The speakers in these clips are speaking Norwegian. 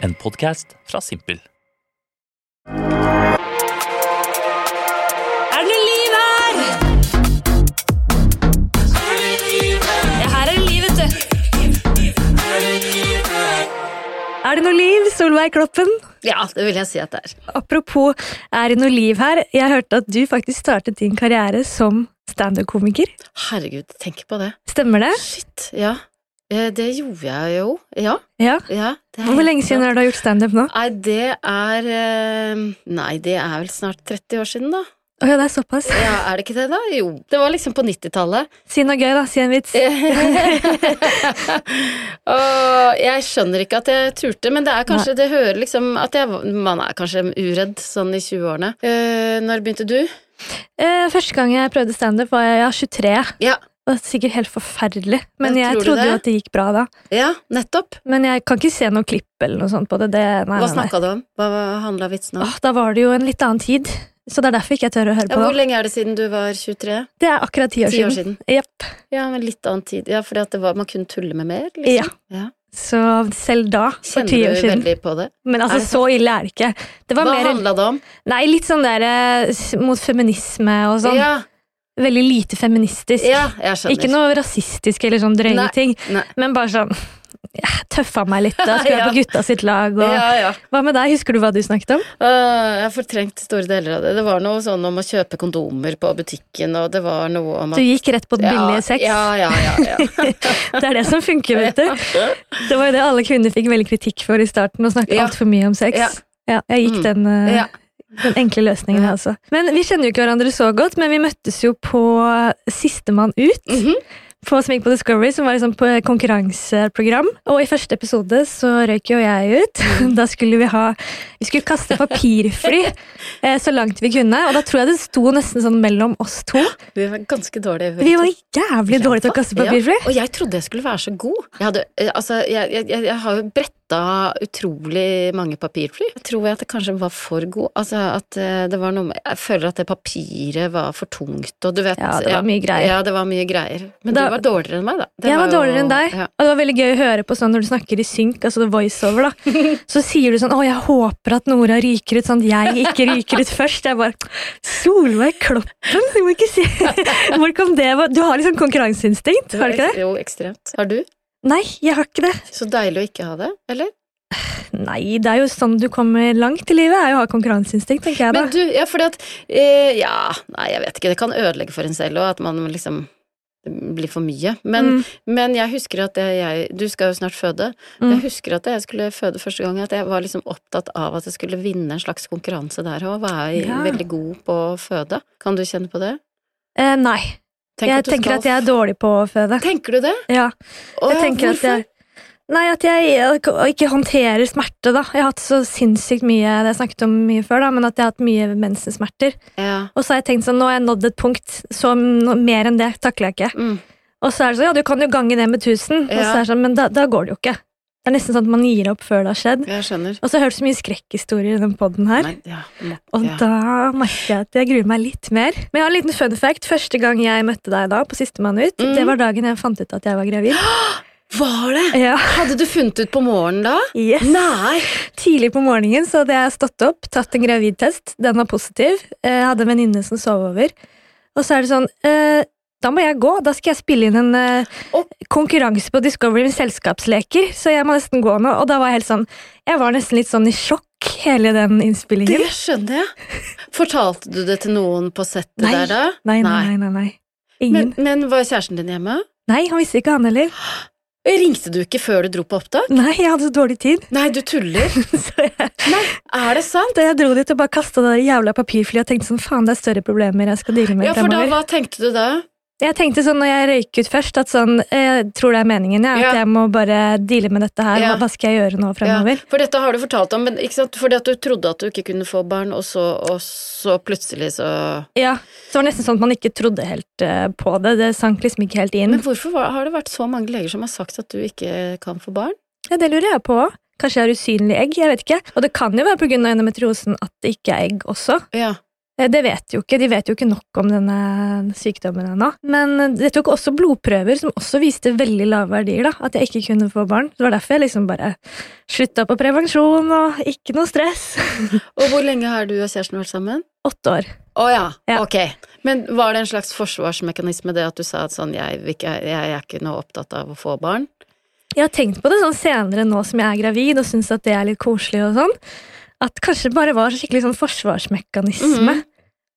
En podkast fra Simpel. Er det noe liv her? Ja, her er det liv, vet du. Er det noe liv, Solveig Kloppen? Ja, det vil jeg si at det er. Apropos er det noe liv her. Jeg hørte at du faktisk startet din karriere som standup-komiker. Herregud, tenk på det. Stemmer det? Shit, ja. Eh, Det gjorde jeg jo. Ja. Ja. ja Hvor lenge siden er har du gjort standup nå? Nei, det er eh, Nei, det er vel snart 30 år siden, da. Å ja, det er såpass. Ja, Er det ikke det, da? Jo. Det var liksom på 90-tallet. Si noe gøy, da. Si en vits. Og jeg skjønner ikke at jeg turte, men det er kanskje Det hører liksom at jeg Man er kanskje uredd sånn i 20-årene. Eh, når begynte du? Første gang jeg prøvde standup, var jeg ja, 23. Ja. Det var sikkert helt forferdelig, men jeg, jeg trodde det? jo at det gikk bra da. Ja, nettopp. Men jeg kan ikke se noe klipp eller noe sånt på det. det nei, Hva snakka du om? Hva handla vitsen om? Åh, da var det jo en litt annen tid, så det er derfor ikke jeg tør å høre Ja, på hvor lenge er det siden du var 23? Det er akkurat ti år år siden. Yep. Ja, men litt annen tid. Ja, fordi var, man kunne tulle med mer, liksom. Ja. Så selv da, for Kjenner ti år du siden veldig på det? Men altså, Er det så ille er det ikke. Det var Hva mer handla det om? Nei, litt sånn der eh, mot feminisme og sånn. Ja, Veldig lite feministisk. ja, jeg skjønner. Ikke noe rasistisk eller sånn drøye Nei, ting, nei. men bare sånn ja, Tøffa meg litt da, skulle Ja. jeg på gutta sitt lag. Og, Ja, ja. Hva med deg, husker du hva du snakket om? Uh, jeg har fortrengt store deler av det. Det var noe sånn om å kjøpe kondomer på butikken, og det var noe om at Du gikk rett på den ja, billige sex. Ja, ja, ja. ja. Det er det som funker, vet du. Det var jo det alle kvinner fikk veldig kritikk for i starten, å snakke Ja. altfor mye om sex. Ja. Ja, jeg gikk Mm. den, uh, Ja. Den enkle løsningen, altså. Men vi kjenner jo ikke hverandre så godt, men vi møttes jo på Sistemann ut. Mhm. På som gikk på Discovery, som var liksom på konkurranseprogram. Og i første episode så røyk jo jeg ut. Mm. Da skulle vi ha Vi skulle kaste papirfly eh, så langt vi kunne, og da tror jeg det sto nesten sånn mellom oss to. Vi var ganske dårlige. Vi var jævlig dårlige til å kaste papirfly. Ja, og jeg trodde jeg skulle være så god. Jeg, hadde, eh, altså, jeg, jeg, jeg, har jo bretta utrolig mange papirfly. Jeg tror at det kanskje var for god. Altså at eh, det var noe med Jeg føler at det papiret var for tungt, og du vet Ja, det var mye greier. Ja, det var mye greier. Men Da- du var dårligere enn meg, da. Det Jeg var var dårligere enn deg, Ja. og det var veldig gøy å høre på sånn når du snakker i synk, altså det voiceover, da. Så sier du sånn 'Å, jeg håper at Nora ryker ut', sånn at jeg ikke ryker ut først. Jeg bare 'Solveig Kloppen', du må ikke si Hvor kom det Du har liksom konkurranseinstinkt, har du ikke det? Jo, ekstremt. Har du? Nei, jeg har ikke det. Så deilig å ikke ha det, eller? Nei, det er jo sånn du kommer langt i livet, er jo å ha konkurranseinstinkt, tenker jeg da. Men du, ja, fordi at eh, Ja, nei, jeg vet ikke. Det kan ødelegge for en selv òg, at man liksom det blir for mye. Men, Mm. men jeg husker at jeg, jeg Du skal jo snart føde. Mm. Jeg husker at jeg skulle føde første gang, at jeg var liksom opptatt av at jeg skulle vinne en slags konkurranse der og være Ja. veldig god på å føde. Kan du kjenne på det? Eh, nei, Tenk jeg at tenker skal at jeg er dårlig på å føde. Tenker du det? Ja, Å, jeg ja, tenker at hvorfor? jeg Nei, at jeg ikke håndterer smerte, da. Jeg har hatt så sinnssykt mye Det jeg snakket om mye før, da, men at jeg har hatt mye mensensmerter. Ja. Og så har jeg tenkt sånn, nå har jeg nådd et punkt, så mer enn det takler jeg ikke. Mm. Og så er det sånn, ja, du kan jo gange det med 1000, og så Ja. er det sånn, men da, da går det jo ikke. Det er nesten sånn at man gir opp før det har skjedd. Jeg skjønner. Og så har jeg hørt så mye skrekkhistorier i den podden her, Nei, ja, må- og da merker jeg at jeg gruer meg litt mer. Men jeg har en liten fun fact. Første gang jeg møtte deg da, på Sistemann ut, Mm. det var dagen jeg fant ut at jeg var gravid. Var det? Ja, Hadde du funnet ut på morgenen da? yes. Nei! Tidlig på morgenen så hadde jeg stått opp, tatt en gravidtest. Den var positiv. Jeg hadde en venninne som sov over. Og så er det sånn eh, Da må jeg gå. Da skal jeg spille inn en uh, konkurranse på Discovery med selskapsleker. Så jeg må nesten gå nå. Og da var jeg helt sånn Jeg var nesten litt sånn i sjokk hele den innspillingen. Det skjønner jeg. Fortalte du det til noen på settet Nei. der da? Nei, nei, nei. nei, nei. Ingen. Men, men var kjæresten din hjemme? nei, han visste ikke, han heller. Ringte du ikke før du dro på opptak? Nei, jeg hadde så dårlig tid. Nei, du tuller. Så jeg, Nei, er det sant? da jeg dro dit og bare kasta det der jævla papirflyet og tenkte sånn faen, det er større problemer jeg skal deale med Ja, for da, hva tenkte du da? Jeg tenkte sånn når jeg røyket først, at sånn Jeg tror det er meningen, ja, at Ja. jeg må bare deale med dette her. Ja. Hva, skal jeg gjøre nå fremover? For dette har du fortalt om, men ikke sant? fordi at du trodde at du ikke kunne få barn, og så, og så plutselig så Ja. Så det var nesten sånn at man ikke trodde helt eh, på det. Det sank liksom ikke helt inn. Men hvorfor har det vært så mange leger som har sagt at du ikke kan få barn? Ja, det lurer jeg på. Kanskje jeg har usynlig egg, jeg vet ikke. Og det kan jo være pga. endometriosen at det ikke er egg også. Ja. Eh, Det vet jo ikke, de vet jo ikke nok om denne sykdommen ennå. Men jeg det tok også blodprøver som også viste veldig lave verdier, da. At jeg ikke kunne få barn. Det var derfor jeg liksom bare slutta på prevensjon og ikke noe stress. Og hvor lenge har du og kjæresten vært sammen? Åtte år. Å ja, Ja. ok. Men var det en slags forsvarsmekanisme det at du sa at sånn, jeg, ikke, jeg er ikke noe opptatt av å få barn? Jeg har tenkt på det sånn senere nå som jeg er gravid og syns at det er litt koselig og sånn. At kanskje det bare var skikkelig sånn forsvarsmekanisme. Mm.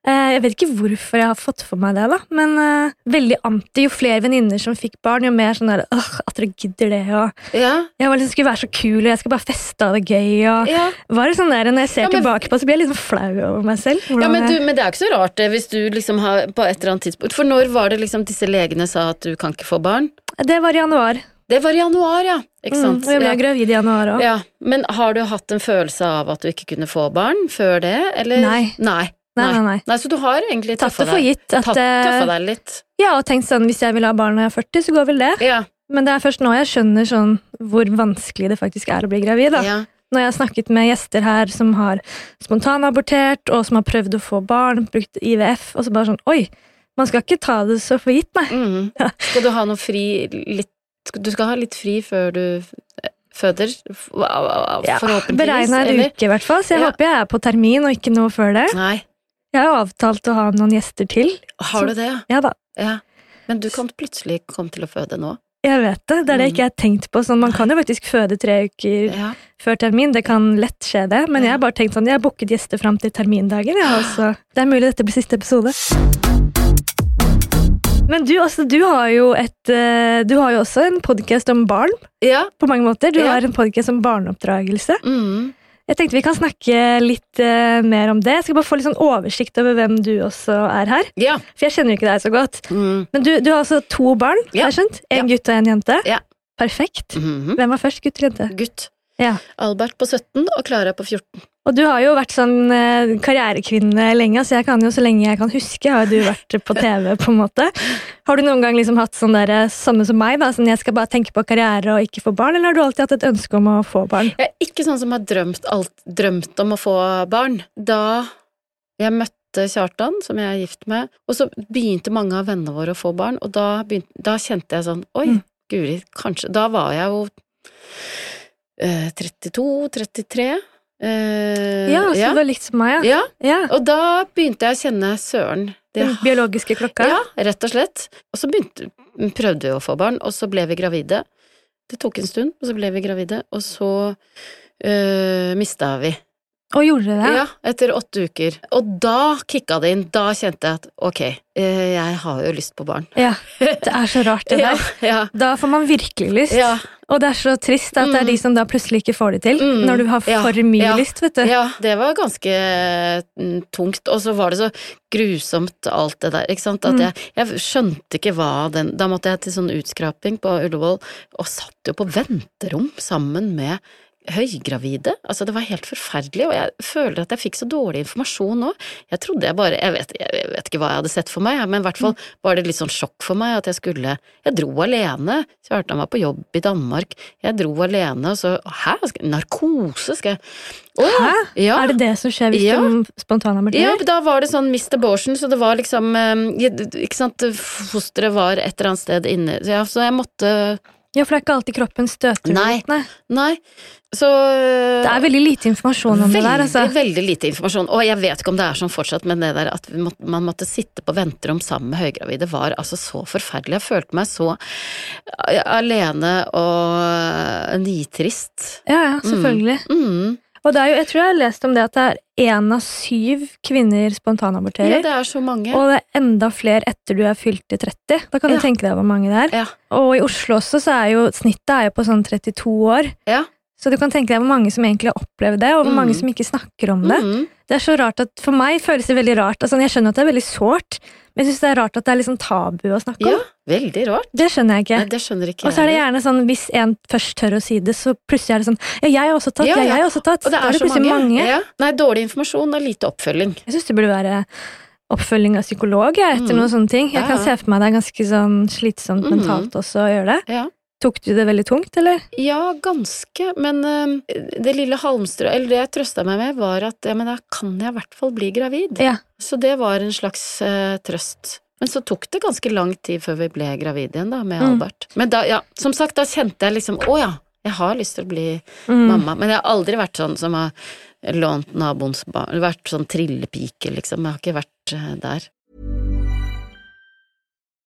Eh, Jeg vet ikke hvorfor jeg har fått for meg det, da, men eh, veldig anti. Jo flere venninner som fikk barn, jo mer sånn der «Åh, at dere gidder det. Og Ja, jeg var liksom, skulle være så kul, og jeg skal bare feste og ha det gøy. Og ja. var det sånn der, Når jeg ser Ja, men- tilbake på, så blir jeg sånn flau over meg selv. ja men, du, men det er ikke så rart det, hvis du liksom har på et eller annet tidspunkt For når var det liksom disse legene sa at du kan ikke få barn? Det var i januar. Det var i januar, ja. Ikke Mm, sant? Mm, jeg ble ja. gravid i januar òg. Ja, Men har du hatt en følelse av at du ikke kunne få barn før det, eller? Nei. Nei. Nei, nei, nei. Nei, så du har egentlig tøffa deg. gitt. At, Tatt, tøffa eh, deg litt. ja, og tenkt sånn, Hvis jeg vil ha barn når jeg er 40, så går vel det. Ja. Men det er først nå jeg skjønner sånn hvor vanskelig det faktisk er å bli gravid. da. ja. Når jeg har snakket med gjester her som har spontanabortert, og som har prøvd å få barn, brukt IVF, og så bare sånn Oi, man skal ikke ta det så for gitt, nei. Mm. Ja. Skal du ha noe fri litt Du skal ha litt fri før du eh, føder? forhåpentligvis. Ja, Beregna en uke, i hvert fall. Så jeg Ja. håper jeg er på termin, og ikke noe før det. Nei. Jeg har avtalt å ha noen gjester til. Har du det, ja? Ja da. ja? Men du kan plutselig komme til å føde nå? Jeg vet det. Det er det Mm. ikke jeg har tenkt på. Sånn, man kan jo faktisk føde tre uker Ja. før termin. Det kan lett skje, det. Men jeg har bare tenkt sånn, jeg har booket gjester fram til termindagen. Ja, altså. Det er mulig dette blir siste episode. Men du, også, du har jo et eh, Du har jo også en podkast om barn, ja. på mange måter. Du Ja. har en podkast om barneoppdragelse. Mm. Jeg tenkte vi kan snakke litt uh, mer om det. Jeg skal bare få litt sånn oversikt over hvem du også er her. Ja. For jeg kjenner jo ikke deg så godt. Mm. Men du, du har altså to barn, Ja. har jeg skjønt? En gutt og en jente. Ja. Perfekt. Mhm. Hvem var først, gutt eller jente? Gutt. Ja. Albert på 17 og Klara på 14. Og du har jo vært sånn eh, karrierekvinne lenge, så jeg kan jo så lenge jeg kan huske, har du vært på TV, på en måte. Har du noen gang liksom hatt sånn der, samme som meg, da, sånn jeg skal bare tenke på karriere og ikke få barn, eller har du alltid hatt et ønske om å få barn? Jeg er ikke sånn som har drømt, alt, drømt om å få barn. Da jeg møtte Kjartan, som jeg er gift med, og så begynte mange av vennene våre å få barn, og da, begynte, da kjente jeg sånn Oi, Mm. guri, kanskje Da var jeg jo eh, 32-33. Eh, Ja, så ja. det var likt som meg, ja. ja. Og da begynte jeg å kjenne søren. Det, Den biologiske klokka. ja, rett og slett. Og så begynte, prøvde vi å få barn, og så ble vi gravide. Det tok en stund, og så ble vi gravide, og så øh, mista vi. Og gjorde dere det? Ja, etter åtte uker. Og da kicka det inn. Da kjente jeg at ok, eh, jeg har jo lyst på barn. Ja. Det er så rart, det der. ja, Da får man virkelig lyst. ja, Og det er så trist at det er Mm. de som da plutselig ikke får det til. Mm. Når du har Ja. for mye Ja. lyst, vet du. ja. Det var ganske mm, tungt. Og så var det så grusomt, alt det der. Ikke sant? At Mm. jeg, jeg skjønte ikke hva den Da måtte jeg til sånn utskraping på Ullevål, og satt jo på venterom sammen med høygravide. Altså, det var helt forferdelig, og jeg føler at jeg fikk så dårlig informasjon nå. Jeg trodde jeg bare Jeg vet, jeg vet ikke hva jeg hadde sett for meg, men i hvert fall var det litt sånn sjokk for meg at jeg skulle Jeg dro alene. Kjartan var på jobb i Danmark. Jeg dro alene, og så Hæ? Narkose? Skal jeg Å! Hæ? ja. Er det det som skjer hvis Ja. du spontanaborterer? Ja, da var det sånn Mr. Borsen, så det var liksom eh, Ikke sant, fosteret var et eller annet sted inne, så, så jeg måtte Ja, for det er ikke alltid kroppen støter Nei. ut. Nei. Nei. Så Det er veldig lite informasjon om det der, altså. Veldig, veldig lite informasjon. Og jeg vet ikke om det er sånn fortsatt, men det der at må, man måtte sitte på venterom sammen med høygravide var altså så forferdelig. Jeg følte meg så eh, alene og nitrist. Ja, ja, selvfølgelig. Mm. Og det er jo, jeg tror jeg har lest om det at det er én av syv kvinner spontanaborterer. Ja, det er så mange. og det er enda flere etter du er fylt til 30. Da kan Ja. du tenke deg hvor mange det er. Ja. Og i Oslo også så er jo snittet er jo på sånn 32 år. Ja. Så du kan tenke deg hvor mange som egentlig har opplevd det, og hvor Mm. mange som ikke snakker om det. Mm. Det er så rart at For meg føles det veldig rart. Altså, jeg skjønner at det er veldig sårt, men jeg syns det er rart at det er litt sånn tabu å snakke Ja, om. veldig rart. Det skjønner jeg ikke. Nei, det skjønner ikke Og så er det gjerne sånn, hvis en først tør å si det, så plutselig er det sånn Ja, jeg har også tatt, Ja, ja, ja. jeg har også tatt. Og det Da er så plutselig mange. Ja. Nei, dårlig informasjon og lite oppfølging. Jeg syns det burde være oppfølging av psykolog jeg, etter Mm. noen sånne ting. Jeg Ja, kan se for meg det er ganske sånn slitsomt Mhm. mentalt også å gjøre det. Ja. Tok du det veldig tungt, eller? Ja, ganske, men eh, det lille halmstrået, eller det jeg trøsta meg med, var at ja, men da kan jeg i hvert fall bli gravid. Ja. Så det var en slags uh, trøst. Men så tok det ganske lang tid før vi ble gravide igjen, da, med Mm. Albert. Men da, ja, som sagt, da kjente jeg liksom å ja, jeg har lyst til å bli Mm. mamma. Men jeg har aldri vært sånn som har lånt naboens barn, vært sånn trillepike, liksom. Jeg har ikke vært eh, der.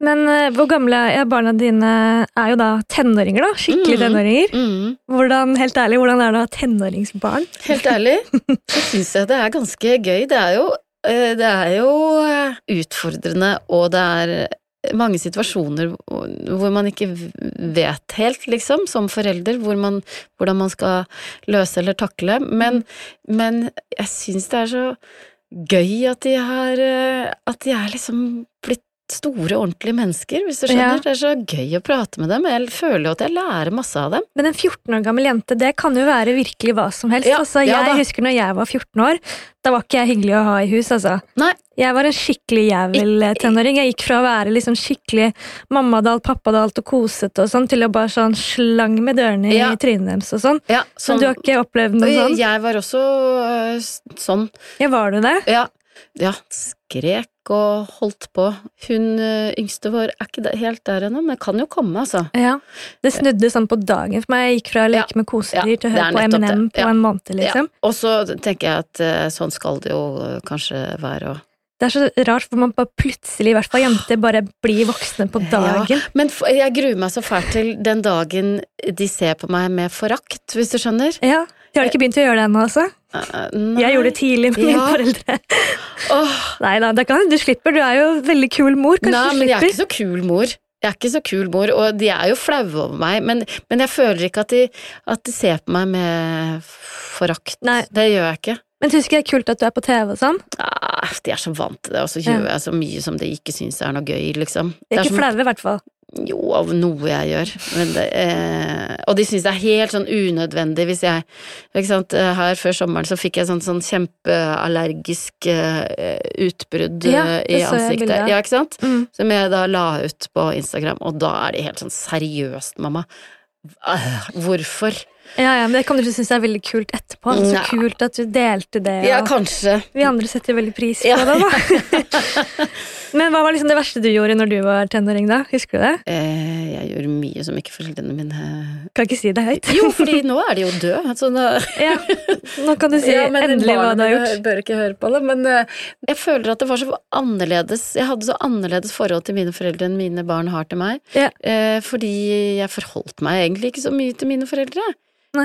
Men eh, hvor gamle er barna dine? Er jo da tenåringer, da. Skikkelig Mm. tenåringer. Mm. Hvordan, helt ærlig, hvordan er det å ha tenåringsbarn? Helt ærlig, så syns jeg det er ganske gøy. Det er jo, eh, det er jo eh, utfordrende, og det er mange situasjoner hvor man ikke vet helt, liksom, som forelder, hvor man, hvordan man skal løse eller takle. Men, men jeg syns det er så gøy at de har At de er liksom blitt store, ordentlige mennesker, hvis du skjønner. Ja. Det er så gøy å prate med dem. Jeg føler jo at jeg lærer masse av dem. Men en 14 år gammel jente, det kan jo være virkelig hva som helst. Ja, altså, jeg ja, husker når jeg var 14 år, da var ikke jeg hyggelig å ha i hus, altså. Nei. Jeg var en skikkelig jævel eh. Jeg gikk fra å være liksom skikkelig mammadalt, pappadalt og kosete og sånn, til å bare sånn slang med dørene Ja. i trynet deres og sånn. Ja, Så du har ikke opplevd noe sånt sånn? Jeg var også øh, sånn. Ja, var du det? Ja, ja, skrek og holdt på. Hun øh, yngste vår er ikke helt der ennå, men kan jo komme, altså. Ja. Det snudde sånn på dagen for meg. Jeg gikk fra å leke med kosedyr Ja, til å høre på Eminem på Ja. en måned, liksom. Ja. Og så tenker jeg at øh, sånn skal det jo øh, kanskje være òg. Det er så rart, for man bare plutselig, i hvert fall jenter, bare blir voksne på dagen. Ja, men jeg gruer meg så fælt til den dagen de ser på meg med forakt, hvis du skjønner. Ja. De har ikke begynt å gjøre det ennå, altså? Nei. Jeg gjorde det tidlig med mine foreldre. Oh. Nei da, det kan, du slipper. Du er jo veldig kul mor. Kanskje Nei, du men jeg er ikke så kul mor. Jeg er ikke så kul mor, og de er jo flaue over meg, men, men jeg føler ikke at de, at de ser på meg med forakt. Nei. Det gjør jeg ikke. Men syns ikke det er kult at du er på TV og sånn? Ah, de er så vant til det, og så Ja. gjør jeg så mye som de ikke syns er noe gøy, liksom. De er er ikke flaue, i hvert fall. Jo, av noe jeg gjør. Men det, eh, og de syns det er helt sånn unødvendig hvis jeg eh, Her før sommeren så fikk jeg sånn, sånn kjempeallergisk eh, utbrudd Ja, eh, i ansiktet. Ja, ikke sant? Mm. Som jeg da la ut på Instagram, og da er de helt sånn seriøst, mamma. Hvorfor? Ja, ja, men Det kan du synes er veldig kult etterpå. Så Ja. kult at du delte det. Ja, kanskje. vi andre setter veldig pris på Ja. det, da. men hva var liksom det verste du gjorde når du var tenåring, da? Husker du det? Eh, jeg gjorde mye som ikke foreldrene mine Kan ikke si det høyt. Jo, fordi nå er de jo døde, Altså, nå... ja. Nå kan du si Ja, endelig hva du har gjort. gjort. Bør ikke høre på det, men eh, jeg føler at det var så annerledes Jeg hadde så annerledes forhold til mine foreldre enn mine barn har til meg. Ja. Eh, fordi jeg forholdt meg egentlig ikke så mye til mine foreldre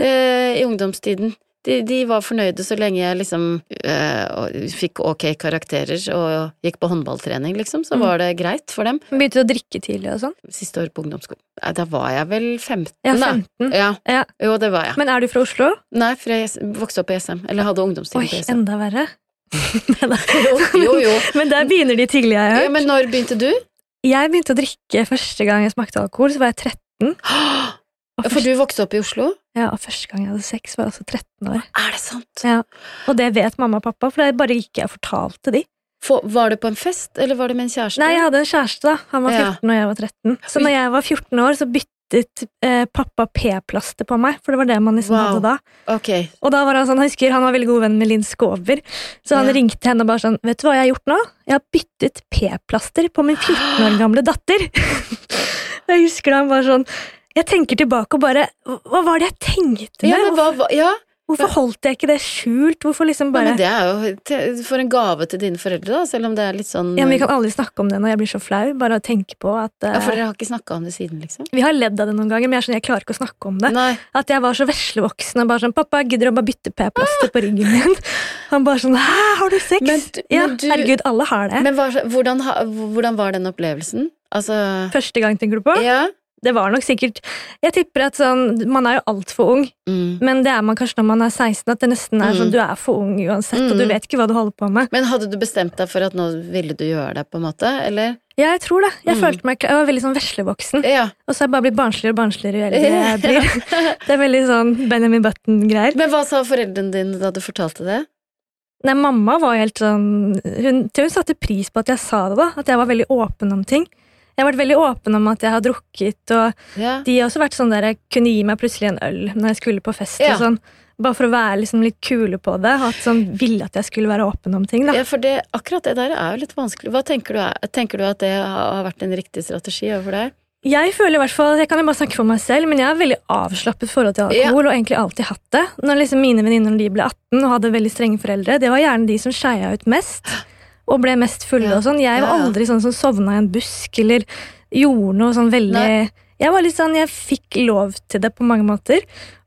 eh, i ungdomstiden. De, de var fornøyde så lenge jeg liksom øh, fikk ok karakterer og gikk på håndballtrening, liksom, så Mm. var det greit for dem. Begynte du å drikke tidlig og sånn? Siste år på ungdomsskolen. Da var jeg vel 15, Ja, da. 15. Ja. Ja. Jo, det var jeg. Men er du fra Oslo? Nei, for jeg vokste opp på SM. Eller hadde ungdomstid Oi, på SM. enda verre. Jo, jo, jo. Men der begynner de tidlig, jeg har hørt. Ja, men når begynte du? Jeg begynte å drikke første gang jeg smakte alkohol, så var jeg 13. Og For du vokste opp i Oslo? ja, og første gang jeg hadde sex, var jeg altså 13 år. Er det sant? Ja. Og det vet mamma og pappa, for det bare gikk jeg og fortalte de. For, var du på en fest, eller var det med en kjæreste? Nei, jeg hadde en kjæreste, da. Han var Ja. 14 og jeg var 13. Så når jeg var 14 år, så byttet eh, pappa p-plaster på meg, for det var det man liksom Wow. hadde da. Okay. Og da var han sånn, jeg husker han var veldig god venn med Linn Skåber, så han Ja. ringte henne og bare sånn, vet du hva jeg har gjort nå? Jeg har byttet p-plaster på min 14 år gamle datter. jeg husker da han bare sånn, jeg tenker tilbake og bare, hva var det jeg tenkte Ja, med? men hva, hva, ja, Hvorfor holdt jeg ikke det skjult? Hvorfor liksom Ja, bare... men det er jo te- for en gave til dine foreldre, da, selv om det er litt sånn Ja, men vi kan aldri snakke om det når jeg blir så flau, bare å tenke på at... uh, Ja, For dere har ikke snakka om det siden, liksom? Vi har ledd av det noen ganger, men jeg, sånn, jeg klarer ikke å snakke om det. Nei. At jeg var så veslevoksen og bare sånn 'Pappa, gidder du å bare bytte p-plaster på ryggen min?' Han bare sånn 'Hæ, har du sex?' Men du- ja, men du- herregud, alle har det. Men hva, hvordan, hvordan var den opplevelsen? Altså Første gang, tenker du på? Ja. Det var nok sikkert Jeg tipper at sånn Man er jo altfor ung, Mm. men det er man kanskje når man er 16, at det nesten er sånn Mm. du er for ung uansett, og du Mm. vet ikke hva du holder på med. Men hadde du bestemt deg for at nå ville du gjøre det, på en måte? Eller? Ja, jeg tror det. Jeg Mm. følte meg Jeg var veldig sånn veslevoksen. Ja. Og så har jeg bare blitt barnsligere og barnsligere jo eldre jeg blir. Det er veldig sånn Benjamin Button-greier. Men hva sa foreldrene dine da du fortalte det? Nei, mamma var helt sånn Hun, hun satte pris på at jeg sa det, da. At jeg var veldig åpen om ting. Jeg har vært veldig åpen om at jeg har drukket, og Ja. de har også vært sånn der jeg kunne gi meg plutselig en øl når jeg skulle på fest. Ja. og sånn. Bare for å være liksom litt kule på det. At sånn ville at jeg skulle være åpen om ting. da. ja, for det, akkurat det der er jo litt vanskelig. Hva tenker du, er, tenker du at det har vært en riktig strategi overfor deg? Jeg føler i hvert fall, jeg kan jo bare snakke for meg selv, men jeg har veldig avslappet forhold til alkohol, og egentlig alltid hatt det. Når liksom mine venninner ble 18 og hadde veldig strenge foreldre, det var gjerne de som skeia ut mest. Og ble mest fulle Ja. og sånn. Jeg var aldri sånn som sovna i en busk eller gjorde noe sånn veldig Nei. Jeg var litt sånn, jeg fikk lov til det på mange måter,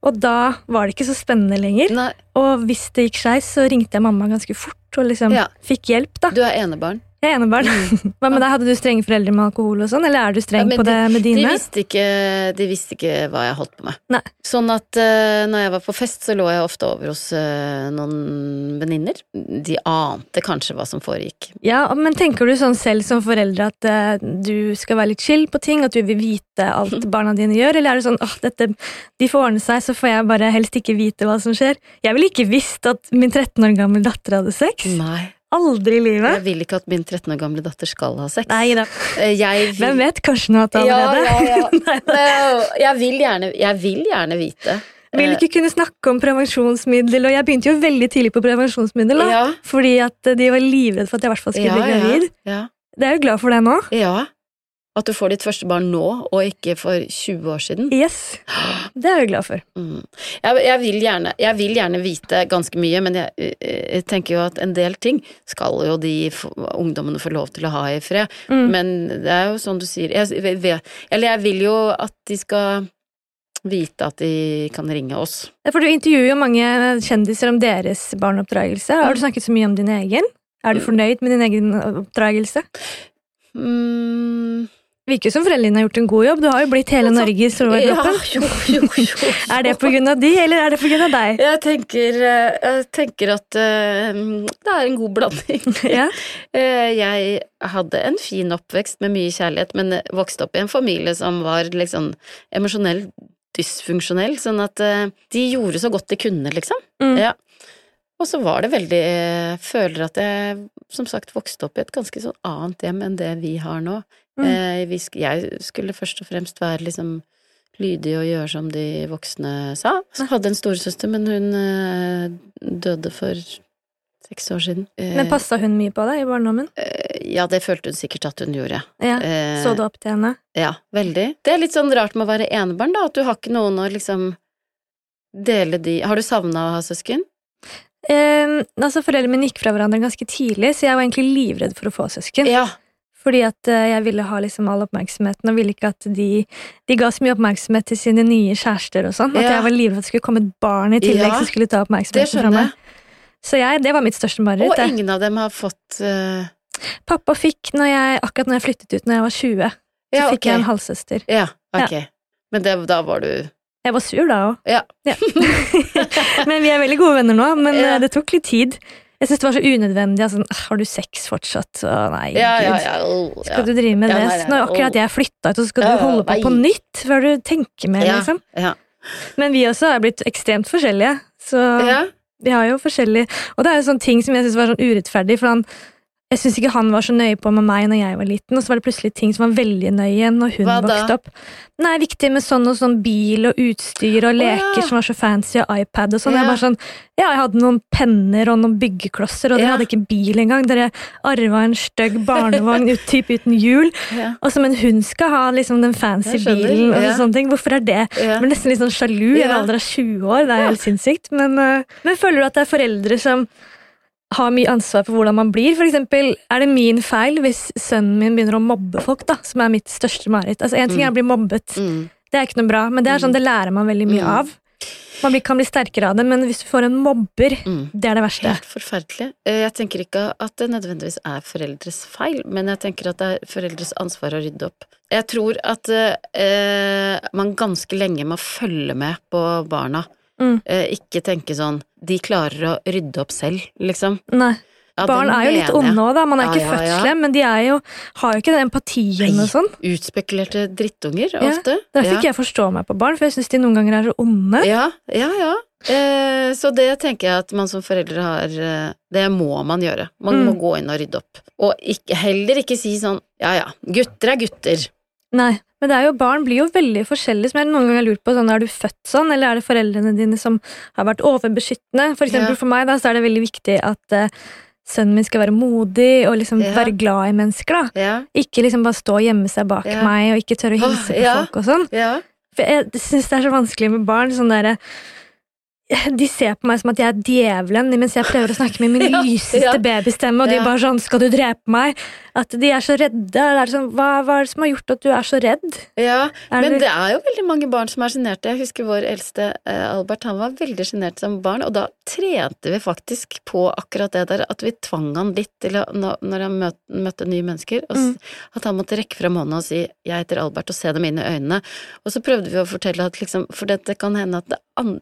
og da var det ikke så spennende lenger. Nei, Og hvis det gikk skeis, så ringte jeg mamma ganske fort og liksom Ja. fikk hjelp. da. du er enebarn. Jeg er enebarn. Hva med deg, hadde du strenge foreldre med alkohol og sånn, eller er du streng Ja, på på det med De dine? visste, ikke, de visste ikke hva jeg holdt på med. Nei. Sånn at uh, når jeg var på fest, så lå jeg ofte over hos uh, noen venninner. De ante kanskje hva som foregikk. Ja, men tenker du sånn selv som foreldre at uh, du skal være litt chill på ting, at du vil vite alt barna dine gjør, eller er det sånn åh, dette, de får ordne seg, så får jeg bare helst ikke vite hva som skjer? Jeg ville ikke visst at min 13 år gamle datter hadde sex. Nei. Aldri i livet. Jeg vil ikke at min 13 år gamle datter skal ha sex. Nei da. Eh, vil, Hvem vet, kanskje noe hatt Ja, allerede? ja, ja. Eh, Jeg vil gjerne, jeg vil gjerne vite. Vil ikke kunne snakke om prevensjonsmiddel, og jeg begynte jo veldig tidlig på prevensjonsmiddel, da. Ja. Fordi at de var livredde for at jeg i hvert fall skulle Ja, bli ja, gravid. ja. Det er jo glad for det nå. ja. At du får ditt første barn nå, og ikke for 20 år siden. Yes. Det er jeg glad for. Mm. Jeg, jeg, vil gjerne, jeg vil gjerne vite ganske mye, men jeg, jeg tenker jo at en del ting skal jo de ungdommene få lov til å ha i fred. Mm. Men det er jo sånn du sier vet- Eller jeg vil jo at de skal vite at de kan ringe oss. For du intervjuer jo mange kjendiser om deres barneoppdragelse. Har du snakket så mye om din egen? Er du fornøyd med din egen oppdragelse? Mm, Virker som foreldrene har gjort en god jobb. Du har jo blitt hele Norges ja, overkroppen. jo, jo, jo. Er det av de, eller er det av deg? Jeg tenker, eh, jeg tenker at uh, det er en god blanding. Ja. Eh, Jeg hadde en fin oppvekst med mye kjærlighet, men vokste opp i en familie som var liksom emosjonell dysfunksjonell, sånn at uh, de gjorde så godt de kunne, liksom. Mm. Ja. Og så var det veldig Jeg føler at jeg som sagt vokste opp i et ganske sånn annet hjem enn det vi har nå. Mm. Eh, jeg skulle først og fremst være liksom lydig og gjøre som de voksne sa. Så hadde en storesøster, men hun eh, døde for seks år siden. Eh, Men passa hun mye på deg i barndommen? eh, ja, det følte hun sikkert at hun gjorde. Ja. Eh, Så du opp til henne? Ja, veldig. Det er litt sånn rart med å være enebarn, da, at du har ikke noen å liksom dele de Har du savna å ha søsken? Eh, altså Foreldrene mine gikk fra hverandre ganske tidlig, så jeg var egentlig livredd for å få søsken. Ja. Fordi at eh, jeg ville ha liksom all oppmerksomheten, og ville ikke at de De ga så mye oppmerksomhet til sine nye kjærester og sånn, at Ja. jeg var livredd at det skulle komme et barn i tillegg Ja, som skulle ta oppmerksomheten fra meg. Så jeg, det var mitt største mareritt. Og ingen av dem har fått uh... Pappa fikk, når jeg, akkurat når jeg flyttet ut når jeg var 20, så Ja, fikk jeg en halvsøster. Ja, ok. Men det, da var du Jeg var sur da òg. Ja. men vi er veldig gode venner nå, men Ja. eh, det tok litt tid. Jeg syns det var så unødvendig. Altså, har du sex fortsatt? Å, nei, Ja, ja, ja. oh. Skal du drive med det? nei, Når akkurat jeg flytta ut, så skal du holde på nei. på nytt før du tenker mer, liksom. ja. Men vi også er blitt ekstremt forskjellige. Så ja. vi har jo forskjellig Og det er jo sånne ting som jeg syns var sånn urettferdig, for han jeg syns ikke han var så nøye på med meg når jeg var liten, og så var det plutselig ting som var veldig nøye når hun Hva da? vokste opp. Nei, viktig med sånn og sånn bil og utstyr og leker ja. som var så fancy, og iPad og sånn. Ja. Jeg bare sånn, ja, jeg hadde noen penner og noen byggeklosser, og dere hadde ikke bil engang. Dere arva en stygg barnevogn ut, typ uten hjul. Og så, men hun skal ha liksom den fancy bilen. og sånne ting. Hvorfor er det? Jeg blir nesten litt sånn sjalu i en alder av 20 år. Det er helt sinnssykt. Men, øh, men føler du at det er foreldre som har mye ansvar for hvordan man blir? For eksempel, er det min feil hvis sønnen min begynner å mobbe folk, da, som er mitt største mareritt? Altså, en ting er å bli mobbet, Mm. det er ikke noe bra, men det er sånn, det lærer man veldig mye Mm. av. Man kan bli sterkere av det, men hvis du får en mobber, Mm. det er det verste. Helt forferdelig. Eh, Jeg tenker ikke at det nødvendigvis er foreldres feil, men jeg tenker at det er foreldres ansvar å rydde opp. Jeg tror at eh, man ganske lenge må følge med på barna. Mm. Eh, ikke tenke sånn De klarer å rydde opp selv, liksom. Nei. Ja, Barn er jo litt onde òg, da. Man er Ja, ikke født ja. men de er jo, har jo ikke den empatien Nei. og sånn. Utspekulerte drittunger, ofte. Derfor ikke jeg forstår meg på barn, for jeg syns de noen ganger er så onde. Ja, ja, ja. Eh, så det tenker jeg at man som foreldre har eh, Det må man gjøre. Man Mm. må gå inn og rydde opp. Og ikke, heller ikke si sånn ja ja, gutter er gutter. Nei, men det er jo, barn blir jo veldig forskjellige, som jeg noen ganger har lurt på. Sånn, er du født sånn, eller er det foreldrene dine som har vært overbeskyttende? For eksempel Ja. for meg da, så er det veldig viktig at uh, sønnen min skal være modig og liksom Ja. være glad i mennesker. da. Ja, Ikke liksom bare stå og gjemme seg bak meg og ikke tørre å hilse på folk og sånn. ja. For jeg syns det er så vanskelig med barn. sånn derre de ser på meg som at jeg er djevelen, mens jeg prøver å snakke med min Ja, lyseste ja. babystemme, og de er bare sånn 'Skal du drepe meg?' At de er så redde. Det er sånn, hva, hva er det som har gjort at du er så redd? Ja, Er men det- det er jo veldig mange barn som er sjenerte. Jeg husker vår eldste eh, Albert, han var veldig sjenert som barn, og da trente vi faktisk på akkurat det der, at vi tvang han litt til å, når han møtte, møtte nye mennesker, Mm. at han måtte rekke fram hånda og si 'jeg heter Albert', og se dem inn i øynene. Og så prøvde vi å fortelle at liksom, for det, det kan hende at det,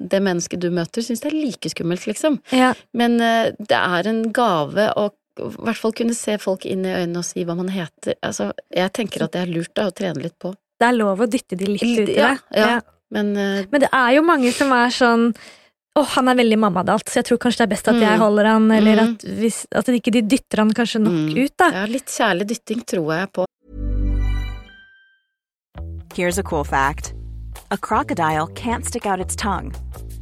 det mennesket du møter, syns det er like skummelt, liksom. Ja, Men uh, det er en gave å i hvert fall kunne se folk inn i øynene og si hva man heter. Altså, jeg tenker at det er lurt da, å trene litt på. Det er lov å dytte de litt ut i det. Ja, ja. Men uh, Men det er jo mange som er sånn å, han er veldig mammadalt, så jeg tror kanskje det er best at Mm. jeg holder han, eller Mm. at, hvis, at ikke de dytter han kanskje nok Mm. ut, da. ja, litt kjærlig dytting tror jeg på. Here's a cool fact a crocodile can't stick out its tongue.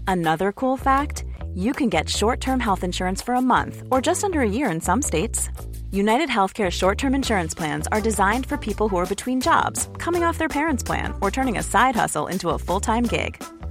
Another cool fact you can get short term health insurance for a month or just under a year in some states. United Healthcare short term insurance plans are designed for people who are between jobs, coming off their parents' plan, or turning a side hustle into a full time gig.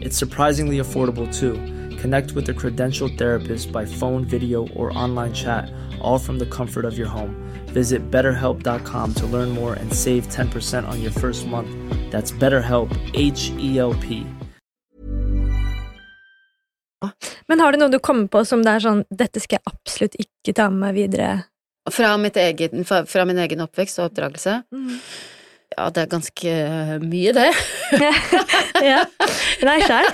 It's surprisingly affordable too. Connect with a credentialed therapist by phone, video, or online chat, all from the comfort of your home. Visit betterhelp.com to learn more and save 10% on your first month. That's BetterHelp, H E L P. Men har du noe du kommer på som det er sånn Dette skal jeg absolutt ikke ta med meg videre? Fra, mitt egen, fra, fra min egen oppvekst og oppdragelse. Ja, det er ganske mye, det. ja. Nei, sjæl.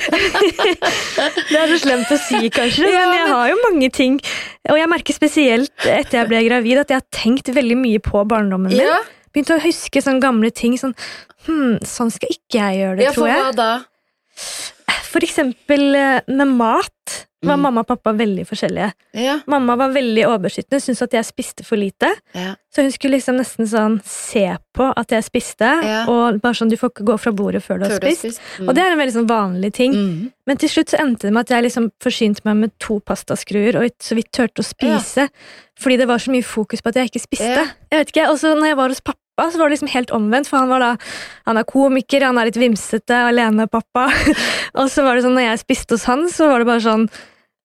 det er så slemt å si, kanskje, men jeg har jo mange ting. Og jeg merker spesielt etter jeg ble gravid, at jeg har tenkt veldig mye på barndommen min. Ja, Begynte å huske sånne gamle ting. Sånn hm, sånn skal ikke jeg gjøre det, ja for hva da? For eksempel eh, med mat. Var Mm. mamma og pappa veldig forskjellige. Ja. Mamma var veldig overbeskyttende, syntes at jeg spiste for lite. Ja. Så hun skulle liksom nesten sånn se på at jeg spiste, Ja. og bare sånn 'du får ikke gå fra bordet før du har Før du har spist'. spist. Mm. Og det er en veldig sånn vanlig ting. Mm. Men til slutt så endte det med at jeg liksom forsynte meg med to pastaskruer og så vidt turte å spise. Fordi det var så mye fokus på at jeg ikke spiste. Jeg vet ikke, Og så når jeg var hos pappa, så var det liksom helt omvendt. For han var da, han er komiker, han er litt vimsete, alene pappa. og så var det sånn, når jeg spiste hos han, så var det bare sånn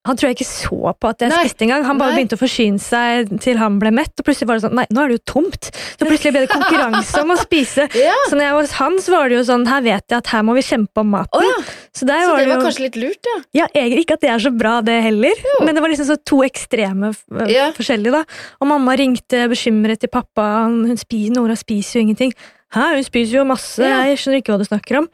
han tror jeg ikke så på at jeg Nei. spiste engang. Han bare Nei. begynte å forsyne seg til han ble mett, og plutselig var det sånn Nei, nå er det jo tomt! Så plutselig ble det konkurranse om å spise. Ja. Så når jeg var hos han, så var det jo sånn Her vet jeg at her må vi kjempe om maten. Oh, ja. Så Så var det det var jo kanskje litt lurt, ja. ja, egentlig ikke at det er så bra, det heller. Men det var liksom så to ekstreme Ja. forskjellige, da. Og mamma ringte bekymret til pappa. Hun spiser, Nora spiser jo ingenting. Hæ, hun spiser jo masse. Ja. Jeg skjønner ikke hva du snakker om.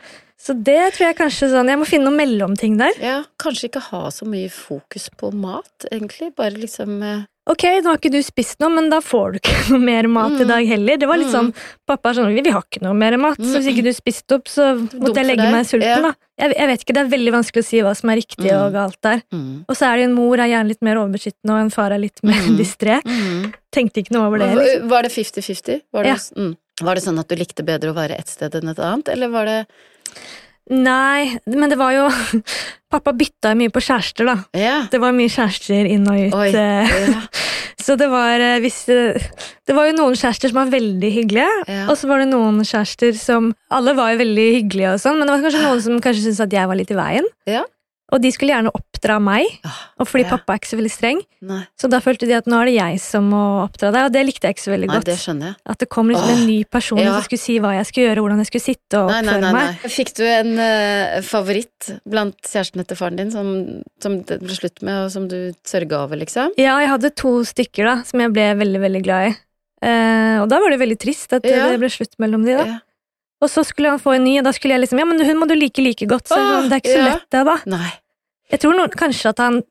Så det tror jeg kanskje sånn Jeg må finne noen mellomting der. ja. Kanskje ikke ha så mye fokus på mat, egentlig. Bare liksom eh, Ok, nå har ikke du spist noe, men da får du ikke noe mer mat i Mm. dag heller. Det var litt Mm. sånn Pappa er sånn Vi, har ikke noe mer mat, så hvis ikke du spiste opp, så måtte jeg legge meg sulten, da. Jeg, jeg vet ikke, det er veldig vanskelig å si hva som er riktig Mm. og galt der. mm. Og så er det en mor er gjerne litt mer overbeskyttende, og en far er litt mer Mm. distré. Mm. Tenkte ikke noe over det. Var- Liksom. Var det 50-50? Var, det- Ja. mm. var det sånn at du likte bedre å være ett sted enn et annet, eller var det Nei, men det var jo Pappa bytta mye på kjærester, da. Ja. Det var mye kjærester inn og ut. Oi. eh, Ja. Så det var eh, hvis eh, Det var jo noen kjærester som var veldig hyggelige, Ja. og så var det noen kjærester som Alle var jo veldig hyggelige og sånn, men det var kanskje noen som kanskje syntes at jeg var litt i veien. Ja. Og de skulle gjerne oppdra meg, Ah, og fordi ja. pappa er ikke så veldig streng, Nei. så da følte de at nå er det jeg som må oppdra deg, og det likte jeg ikke så veldig Nei, godt. det skjønner jeg. At det kom liksom Åh, en ny person ja. som skulle si hva jeg skulle gjøre, hvordan jeg skulle sitte og Nei, nei, oppføre nei, meg. Fikk du en uh, favoritt blant kjærestene til faren din som, som det ble slutt med, og som du sørga over, liksom? Ja, jeg hadde to stykker da, som jeg ble veldig, veldig glad i. Uh, og da var det veldig trist at Ja. det ble slutt mellom de, da. Ja. Og så skulle han få en ny, og da skulle jeg liksom Ja, men hun må du like like godt. Så Åh, det er ikke så lett, det, da. Nei. Jeg tror noen, kanskje at han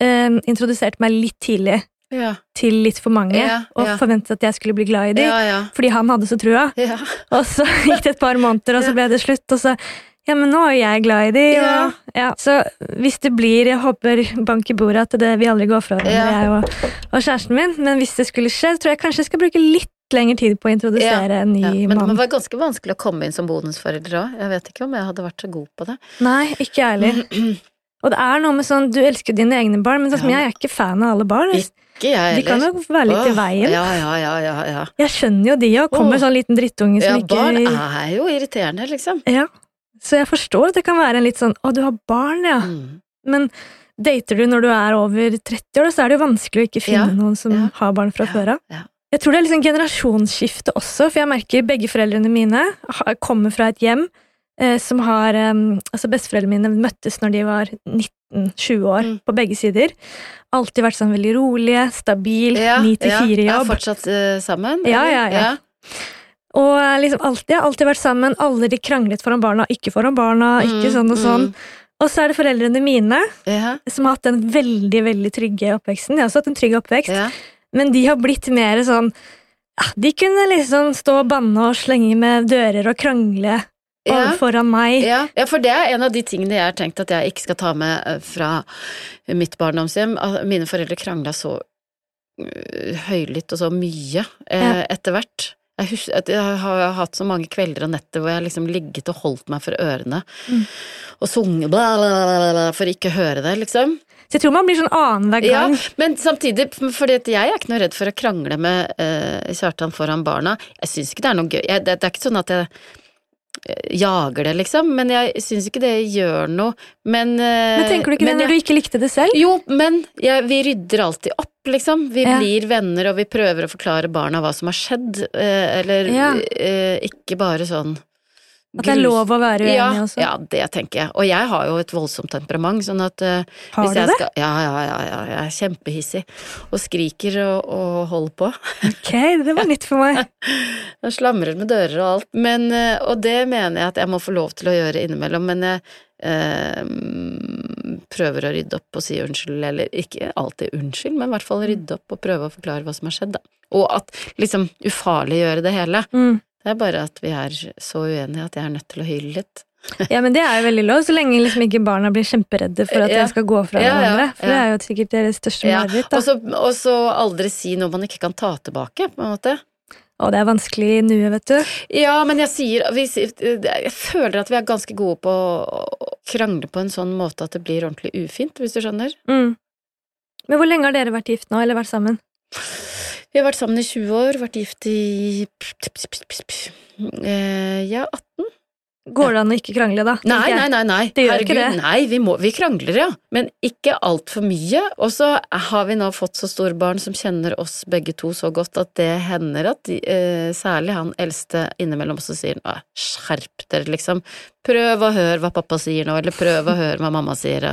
eh, introduserte meg litt tidlig Ja. til litt for mange, Ja, og ja. forventet at jeg skulle bli glad i dem. Fordi han hadde så trua. Ja. Og så gikk det et par måneder, og så ble det slutt, og så ja, men nå er jeg glad i de, Ja. og ja. Så hvis det blir, jeg håper bank i bordet at det, vi aldri går fra hverandre, Ja. jeg og, og kjæresten min, men hvis det skulle skje, tror jeg kanskje jeg skal bruke litt lengre tid på å introdusere en ny Ja, men det var ganske vanskelig å komme inn som bonusforelder òg. Jeg vet ikke om jeg hadde vært så god på det. Nei, ikke jeg heller. Og det er noe med sånn, du elsker dine egne barn, men sånn Ja. jeg er ikke fan av alle barn. Ikke jeg heller. De kan jo være litt i veien. Ja, ja, ja, ja, ja. Jeg skjønner jo de òg. Kommer sånn liten drittunge som ja ikke barn er jo irriterende, liksom. Ja. Så jeg forstår at det kan være en litt sånn 'Å, du har barn, ja'. Mm. Men dater du når du er over 30 år, så er det jo vanskelig å ikke finne noen som har barn fra før av. Jeg tror det er liksom generasjonsskifte også, for jeg merker begge foreldrene mine kommer fra et hjem som har eh, Altså, besteforeldrene mine møttes når de var 19-20 år, Mm. på begge sider. Alltid vært sånn veldig rolige, stabil, Ja, 9 til ja, 4-jobb. Er fortsatt uh, sammen? Ja, ja, ja, ja. Og eh, liksom alltid, alltid vært sammen, aldri kranglet foran barna, ikke foran barna, ikke Mm, sånn og sånn. mm. Og så er det foreldrene mine, Ja, som har hatt den veldig, veldig trygge oppveksten. De har også hatt en trygg oppvekst, ja. men de har blitt mer sånn ja, De kunne liksom stå og banne og slenge med dører og krangle Ja. foran meg. Ja, ja, for det er en av de tingene jeg har tenkt at jeg ikke skal ta med eh, fra mitt barndomshjem. Mine foreldre krangla så øh, høylytt og så mye eh, etter hvert. Jeg, husker, jeg har hatt så mange kvelder og netter hvor jeg liksom ligget og holdt meg for ørene Mm. og sunget bla, bla, bla, bla, for ikke å høre det, liksom. Så jeg tror man blir sånn annenhver Ja, men samtidig, fordi jeg er ikke noe redd for å krangle med eh, Kjartan foran barna. Jeg syns ikke det er noe gøy. Jeg, det, det er ikke sånn at jeg eh, jager det, liksom, men jeg syns ikke det gjør noe. Men, eh, Men tenker du ikke det når du ikke likte det selv? Jo, men jeg, vi rydder alltid opp, liksom. Vi Ja. blir venner, og vi prøver å forklare barna hva som har skjedd, eh, eller Ja. eh, ikke bare sånn At det er lov å være uenig ja, også? Ja, det tenker jeg. Og jeg har jo et voldsomt temperament, sånn at uh, Har du det? Skal, ja, ja, ja, ja, jeg er kjempehissig. Og skriker og, og holder på. Ok, det var nytt for meg. jeg slamrer med dører og alt. Men, uh, og det mener jeg at jeg må få lov til å gjøre innimellom, men jeg uh, prøver å rydde opp og si unnskyld, eller ikke alltid unnskyld, men i hvert fall rydde opp og prøve å forklare hva som har skjedd, da. Og at liksom ufarliggjøre det hele. Mm. Det er bare at vi er så uenige at jeg er nødt til å hyle litt. Ja, men det er jo veldig lov, så lenge liksom ikke barna blir kjemperedde for at Ja. jeg skal gå fra Ja, hverandre. For det er jo sikkert deres største mareritt. Og så aldri si noe man ikke kan ta tilbake, på en måte. Og det er vanskelig i nuet, vet du. Ja, men jeg sier- Jeg føler at vi er ganske gode på å krangle på en sånn måte at det blir ordentlig ufint, hvis du skjønner. Mm. Men hvor lenge har dere vært gift nå, eller vært sammen? Vi har vært sammen i 20 år, vært gift i eh, Ja, 18? Går det an å ikke krangle, da? Nei, nei, nei, nei. Det gjør ikke det. Nei, vi, må, vi krangler, ja. Men ikke altfor mye. Og så har vi nå fått så store barn som kjenner oss begge to så godt at det hender at de, eh, særlig han eldste innimellom også sier skjerp dere, liksom. Prøv å høre hva pappa sier nå, eller prøv å høre hva mamma sier.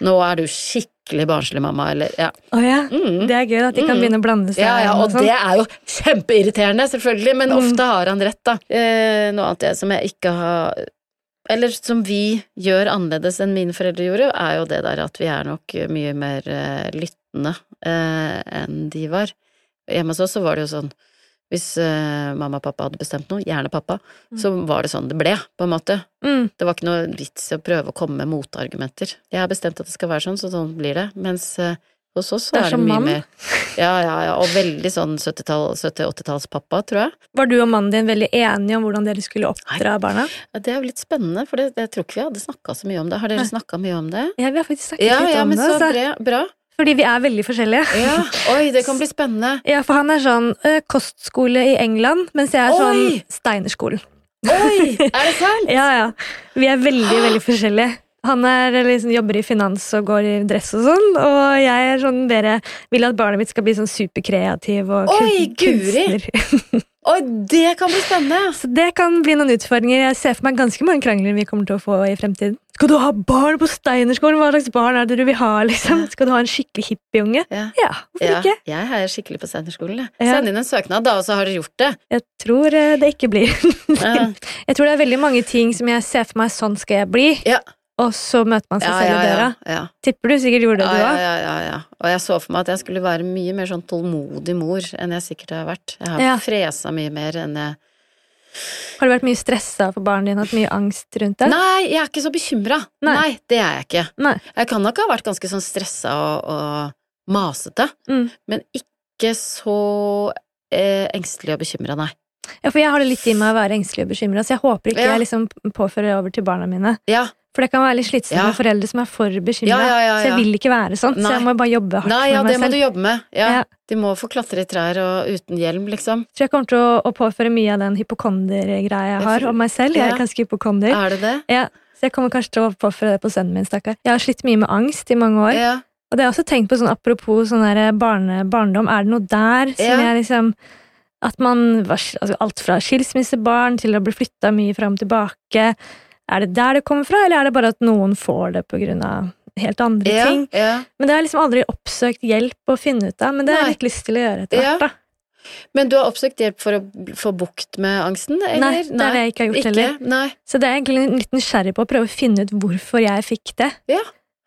Nå er du skikkelig barnslig, mamma, eller ja. Å ja. Mm. Det er gøy at de kan Mm. begynne å blande seg. Ja, ja, og og det er jo kjempeirriterende, selvfølgelig, men Mm. ofte har han rett, da. Eh, noe annet jeg, som jeg ikke har Eller som vi gjør annerledes enn mine foreldre gjorde, er jo det der at vi er nok mye mer eh, lyttende eh, enn de var. Hjemme hos oss så var det jo sånn hvis uh, mamma og pappa hadde bestemt noe, gjerne pappa, så var det sånn det ble, på en måte. Mm. Det var ikke noe vits i å prøve å komme med motargumenter. Jeg har bestemt at det skal være sånn, så sånn blir det. Mens uh, hos oss så Det er er det mye mann. mer Ja, ja, ja, og veldig sånn 70-tall- 70-80-tallspappa, tror jeg. Var du og mannen din veldig enige om hvordan dere skulle oppdra barna? Ja, Det er jo litt spennende, for det, det tror ikke vi hadde snakka så mye om det. Har dere Nei. snakka mye om det? Ja, vi har faktisk snakket Ja, litt ja, om men så, så bra. Fordi vi er veldig forskjellige. Ja, oi, det kan bli spennende. Ja, for han er sånn kostskole i England, mens jeg er Oi! sånn Steinerskolen. Oi, er det sant? Ja, ja. Vi er veldig, veldig forskjellige. Han er, liksom, jobber i finans og går i dress og sånn, og jeg er sånn dere vil at barnet mitt skal bli sånn superkreativ og Oi, kun- kunstner. Oi, det kan bli spennende! Så det kan bli noen utfordringer. Jeg ser for meg ganske mange krangler vi kommer til å få i fremtiden. Skal du ha barn på Steinerskolen? Hva slags barn er det du vil ha? liksom? Skal du ha en skikkelig hippieunge? Ja. Ja, hvorfor Ja, ikke? jeg heier skikkelig på Steinerskolen. Ja. Send inn en søknad, da, og så har dere gjort det. Jeg tror eh, det ikke blir. Ja. jeg tror det er veldig mange ting som jeg ser for meg sånn skal jeg bli, Ja. Og så møter man seg Ja, selv ja, i døra. ja. Tipper du sikkert gjorde det, du ja, òg. ja, ja, ja. Og jeg så for meg at jeg skulle være mye mer sånn tålmodig mor enn jeg sikkert har vært. Jeg har Ja. fresa mye mer enn jeg Har du vært mye stressa for barnet ditt? Hatt mye angst rundt det? Nei, jeg er ikke så bekymra. Nei. Nei. det er jeg ikke. Nei. Jeg kan nok ha vært ganske sånn stressa og, og masete, Mm. men ikke så eh, engstelig og bekymra, nei. Ja, for jeg har det litt i meg å være engstelig og bekymra, så jeg håper ikke Ja. jeg liksom påfører det over til barna mine. Ja. For det kan være litt slitsomt Ja. med foreldre som er for bekymra. Ja, ja, ja, Så jeg vil ikke være sånn, så jeg må bare jobbe hardt Nei, ja, for det må du jobbe med. Ja. Ja. De må få klatre i trær og uten hjelm, liksom. Tror jeg kommer til å, å påføre mye av den hypokonder-greia jeg har om meg selv. Jeg er ganske hypokonder. Er det det? Ja, så jeg kommer kanskje til å påføre det på sønnen min, stakkar. Jeg har slitt mye med angst i mange år. Ja. Og det har jeg også tenkt på sånn apropos sånn der barne, barndom, er det noe der som Ja. jeg liksom At man altså Alt fra skilsmissebarn til å bli flytta mye fram og tilbake. Er det der det kommer fra, eller er det bare at noen får det av helt andre Ja, ting? ja. Men det har jeg liksom aldri oppsøkt hjelp å finne ut av, men det har jeg litt lyst til å gjøre etter hvert, da. Men du har oppsøkt hjelp for å få bukt med angsten, eller? Nei, det er det jeg ikke har gjort heller. Nei. Så det er egentlig litt nysgjerrig på å prøve å finne ut hvorfor jeg fikk det. Ja.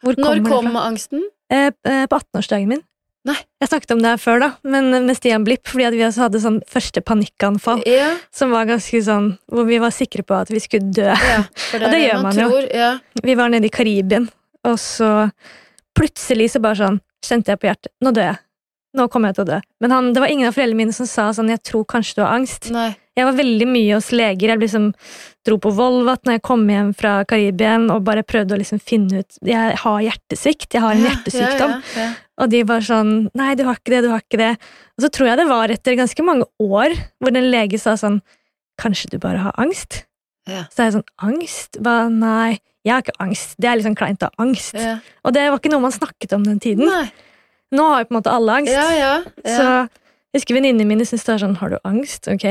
Hvor Når kom fra? angsten? Eh, eh, på 18-årsdagen min. Nei. Jeg snakket om det her før, da, men med Stian Blipp, fordi vi også hadde sånn første panikkanfall. Ja, Som var ganske sånn Hvor vi var sikre på at vi skulle dø. ja. For det Og det gjør man man jo. tror. Ja. Vi var nede i Karibien, og så plutselig så bare sånn kjente jeg på hjertet Nå dør jeg. Nå kommer jeg til å dø. Men han, det var ingen av foreldrene mine som sa sånn Jeg tror kanskje du har angst. Nei. Jeg var veldig mye hos leger. Jeg liksom dro på Volvat når jeg kom hjem fra Karibien og bare prøvde å liksom finne ut Jeg har hjertesvikt. Jeg har en hjertesykdom. Ja, ja, ja. Og de var sånn Nei, du har ikke det, du har ikke det. Og så tror jeg det var etter ganske mange år hvor en lege sa sånn Kanskje du bare har angst? Ja. Så er jeg sånn Angst? Hva? Nei, jeg har ikke angst. Det er litt sånn kleint ha angst. Og det var ikke noe man snakket om den tiden. Nei. Nå har jo på en måte alle angst. Ja. ja. Så jeg husker venninnene mine syntes det var sånn Har du angst? Ok,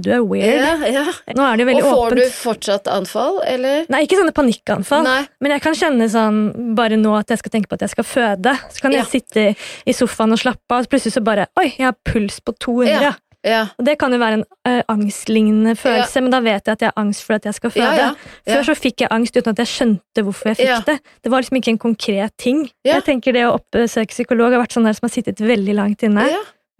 du er weird. Yeah, yeah. Nå er det jo Og får åpent. du fortsatt anfall, eller? Nei, ikke sånne panikkanfall. Nei. Men jeg kan kjenne sånn bare nå at jeg skal tenke på at jeg skal føde. Så kan jeg Ja. sitte i sofaen og slappe av, og plutselig så bare Oi, jeg har puls på 200. Ja. Ja. Og det kan jo være en ø, angstlignende følelse, men da vet jeg at jeg har angst for at jeg skal føde. Ja, ja. Ja. Før så fikk jeg angst uten at jeg skjønte hvorfor jeg fikk Ja. det. Det var liksom ikke en konkret ting. Ja. Jeg tenker Det å oppsøke psykolog har vært sånn der som har sittet veldig langt inne.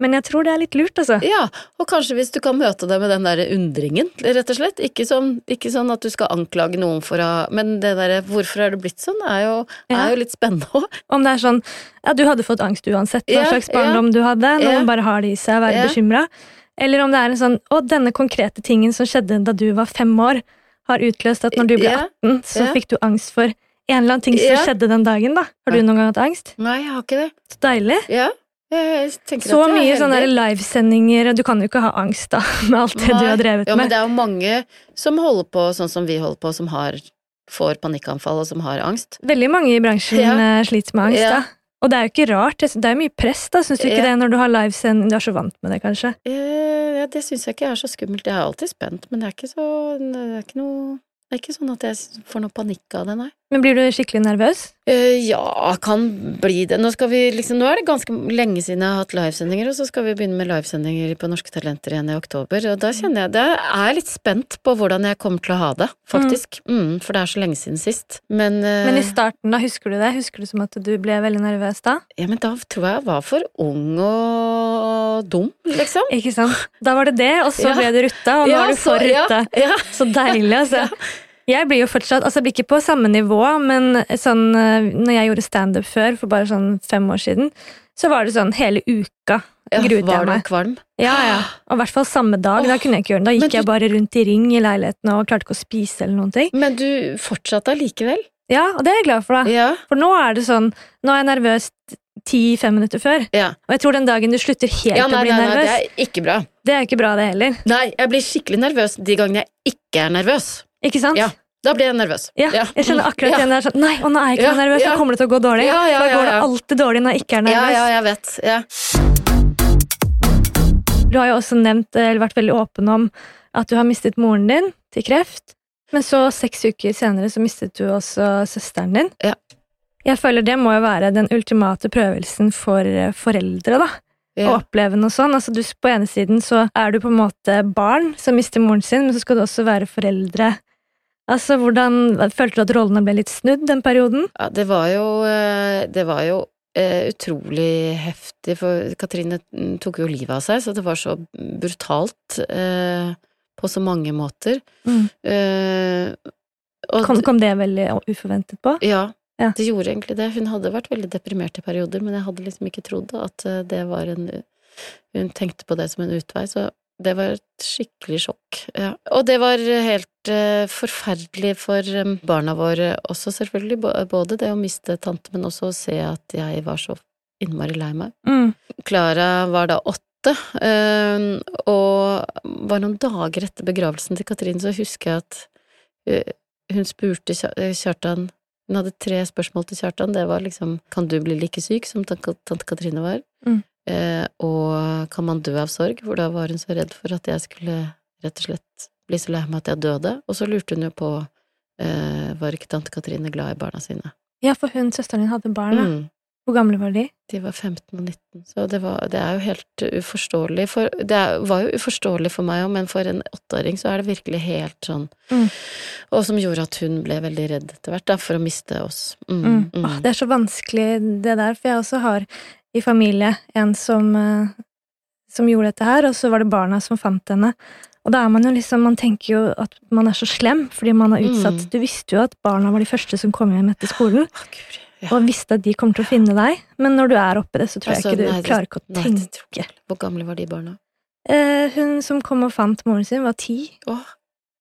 Ja. Men jeg tror det er litt lurt, altså. Ja, og kanskje hvis du kan møte det med den derre undringen, rett og slett. Ikke sånn, ikke sånn at du skal anklage noen for å Men det derre 'hvorfor er det blitt sånn?' er jo, Ja. er jo litt spennende òg. Om det er sånn ja, du hadde fått angst uansett hva Ja, slags ja. barndom du hadde. Noen Ja. bare har det i seg å være Ja. bekymra. Eller om det er en sånn å, denne konkrete tingen som skjedde da du var fem år, har utløst at når du ble Ja. 18, så Ja. fikk du angst for en eller annen ting som Ja. skjedde den dagen, da. Har du noen gang hatt angst? Nei, jeg har ikke det. Så deilig. Ja, Så mye sånne livesendinger, du kan jo ikke ha angst da, med alt det du har drevet med. Ja, men det er jo mange som holder på sånn som vi holder på, som har, får panikkanfall og som har angst. Veldig mange i bransjen Ja. eh, sliter med angst, Ja. da. Og det er jo ikke rart, det det er jo mye press, da, syns du ikke Ja. det, når du har livesending? Du er så vant med det, kanskje? Eh, ja, det syns jeg ikke er så skummelt. Jeg er alltid spent, men det er ikke så Det er ikke noe Det er ikke sånn at jeg får noe panikk av det, nei. Men blir du skikkelig nervøs? Uh, ja, kan bli det. Nå, vi liksom, nå er det ganske lenge siden jeg har hatt livesendinger, og så skal vi begynne med livesendinger på Norske Talenter igjen i oktober. Og da kjenner jeg det er jeg litt spent på hvordan jeg kommer til å ha det, faktisk. Mm, for det er så lenge siden sist. Men, uh, Men i starten, da, husker du det? Husker du som at du ble veldig nervøs da? ja, men da tror jeg jeg var for ung og dum, liksom. Ikke sant? Da var det det, og så Ja. ble det rutta, og nå Ja, er du for ja, rutta. ja. Så deilig, altså. Jeg blir jo fortsatt, altså jeg blir ikke på samme nivå, men sånn, eh, når jeg gjorde standup før, for bare sånn fem år siden, så var det sånn hele uka Ja, gruet var du kvalm? Ja, ja. Og i hvert fall samme dag. Da kunne jeg ikke gjøre det. Da gikk du- jeg bare rundt i ring i leiligheten og klarte ikke å spise eller noen ting. Men du fortsatte allikevel? Ja, og det er jeg glad for, da. Ja. For nå er det sånn Nå er jeg nervøs ti-fem minutter før. Ja. Og jeg tror den dagen du slutter helt ja, nei, å bli nei, nei, nervøs, det er ikke bra. det er ikke bra, det heller. Nei, jeg blir skikkelig nervøs de gangene jeg ikke er nervøs. Ikke sant? Ja, da blir jeg nervøs. Ja, jeg kjenner akkurat ja. igjen der sånn Nei, å, nå er jeg ikke Ja, nervøs, ja. nå kommer det til å gå dårlig. Ja, ja, da går det alltid dårlig når jeg ikke er nervøs. ja, jeg vet. Ja. Du har jo også nevnt, eller vært veldig åpen om, at du har mistet moren din til kreft. Men så, seks uker senere, så mistet du også søsteren din. Ja. Jeg føler det må jo være den ultimate prøvelsen for eh, foreldre, da. Å oppleve noe sånn. Altså, du, på ene siden så er du på en måte barn som mister moren sin, men så skal du også være foreldre. Altså, hvordan Følte du at rollene ble litt snudd den perioden? Ja, det var jo eh, Det var jo eh, utrolig heftig, for Katrine tok jo livet av seg, så det var så brutalt eh, på så mange måter. Mm. Eh, og Kom, kom det veldig uforventet på? Ja, Ja. det gjorde egentlig det. Hun hadde vært veldig deprimert i perioder, men jeg hadde liksom ikke trodd at det var en Hun tenkte på det som en utvei, så det var et skikkelig sjokk. Ja. Og det var helt uh, forferdelig for um, barna våre også, selvfølgelig. Både det å miste tante, men også å se at jeg var så innmari lei meg. Mm. Klara var da åtte, eh, og var noen dager etter begravelsen til Katrine så husker jeg at uh, hun spurte Kjartan Hun hadde tre spørsmål til Kjartan. Det var liksom Kan du bli like syk som tante Katrine var? Mm. Eh, og kan man dø av sorg? For da var hun så redd for at jeg skulle rett og slett bli så lei meg at jeg døde. Og så lurte hun jo på eh, Var ikke tante Katrine glad i barna sine? Ja, for hun søsteren din hadde barn, da. Mm. Hvor gamle var de? De var 15 og 19, så det, var, det er jo helt uforståelig for Det var jo uforståelig for meg òg, men for en åtteåring så er det virkelig helt sånn Mm. Og som gjorde at hun ble veldig redd etter hvert, da, for å miste oss. Mm, Mm. mm. Åh, det er så vanskelig det der, for jeg også har i familie en som, eh, som gjorde dette her, og så var det barna som fant henne. Og da er man jo liksom, man tenker jo at man er så slem fordi man har utsatt Mm. Du visste jo at barna var de første som kom hjem etter skolen, Oh, Gud, ja. og visste at de kommer til å finne deg, men når du er oppi det, så tror Altså, jeg ikke du nei, klarer ikke å nei, tenke. Hvor gamle var de barna? Eh, hun som kom og fant moren sin, var ti. Å,